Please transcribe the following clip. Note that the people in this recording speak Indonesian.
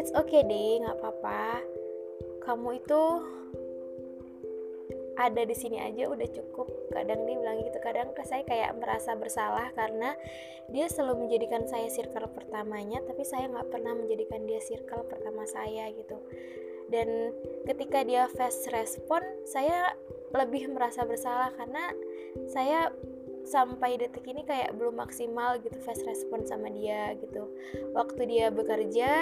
it's okay deh nggak apa-apa. Kamu itu ada di sini aja udah cukup. Kadang dia bilang gitu kadang saya kayak merasa bersalah karena dia selalu menjadikan saya circle pertamanya tapi saya nggak pernah menjadikan dia circle pertama saya gitu. Dan ketika dia fast respon saya lebih merasa bersalah karena saya sampai detik ini kayak belum maksimal gitu fast respon sama dia gitu. Waktu dia bekerja